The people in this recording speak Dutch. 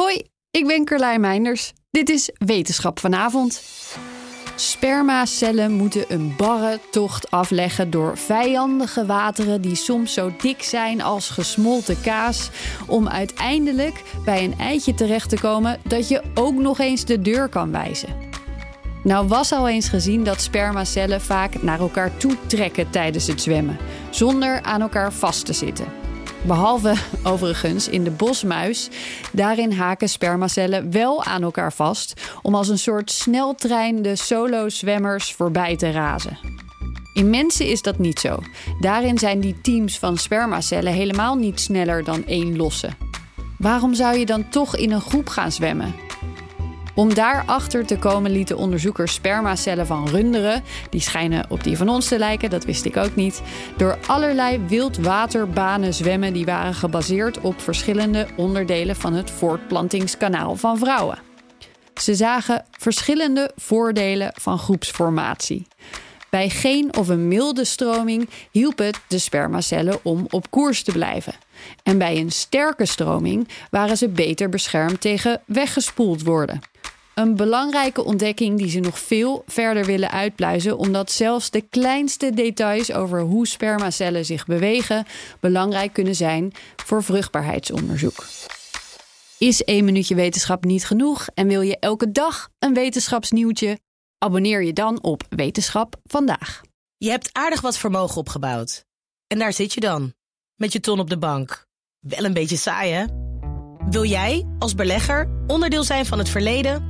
Hoi, ik ben Carlijn Meinders. Dit is Wetenschap vanavond. Spermacellen moeten een barre tocht afleggen door vijandige wateren die soms zo dik zijn als gesmolten kaas, om uiteindelijk bij een eitje terecht te komen dat je ook nog eens de deur kan wijzen. Nou was al eens gezien dat spermacellen vaak naar elkaar toe trekken tijdens het zwemmen, zonder aan elkaar vast te zitten. Behalve overigens in de bosmuis. Daarin haken spermacellen wel aan elkaar vast om als een soort sneltrein de solo-zwemmers voorbij te razen. In mensen is dat niet zo. Daarin zijn die teams van spermacellen helemaal niet sneller dan één losse. Waarom zou je dan toch in een groep gaan zwemmen? Om daarachter te komen lieten onderzoekers spermacellen van runderen, die schijnen op die van ons te lijken, dat wist ik ook niet, door allerlei wildwaterbanen zwemmen die waren gebaseerd op verschillende onderdelen van het voortplantingskanaal van vrouwen. Ze zagen verschillende voordelen van groepsformatie. Bij geen of een milde stroming hielp het de spermacellen om op koers te blijven. En bij een sterke stroming waren ze beter beschermd tegen weggespoeld worden. Een belangrijke ontdekking die ze nog veel verder willen uitpluizen, omdat zelfs de kleinste details over hoe spermacellen zich bewegen belangrijk kunnen zijn voor vruchtbaarheidsonderzoek. Is één minuutje wetenschap niet genoeg en wil je elke dag een wetenschapsnieuwtje? Abonneer je dan op Wetenschap vandaag. Je hebt aardig wat vermogen opgebouwd. En daar zit je dan, met je ton op de bank. Wel een beetje saai, hè? Wil jij, als belegger, onderdeel zijn van het verleden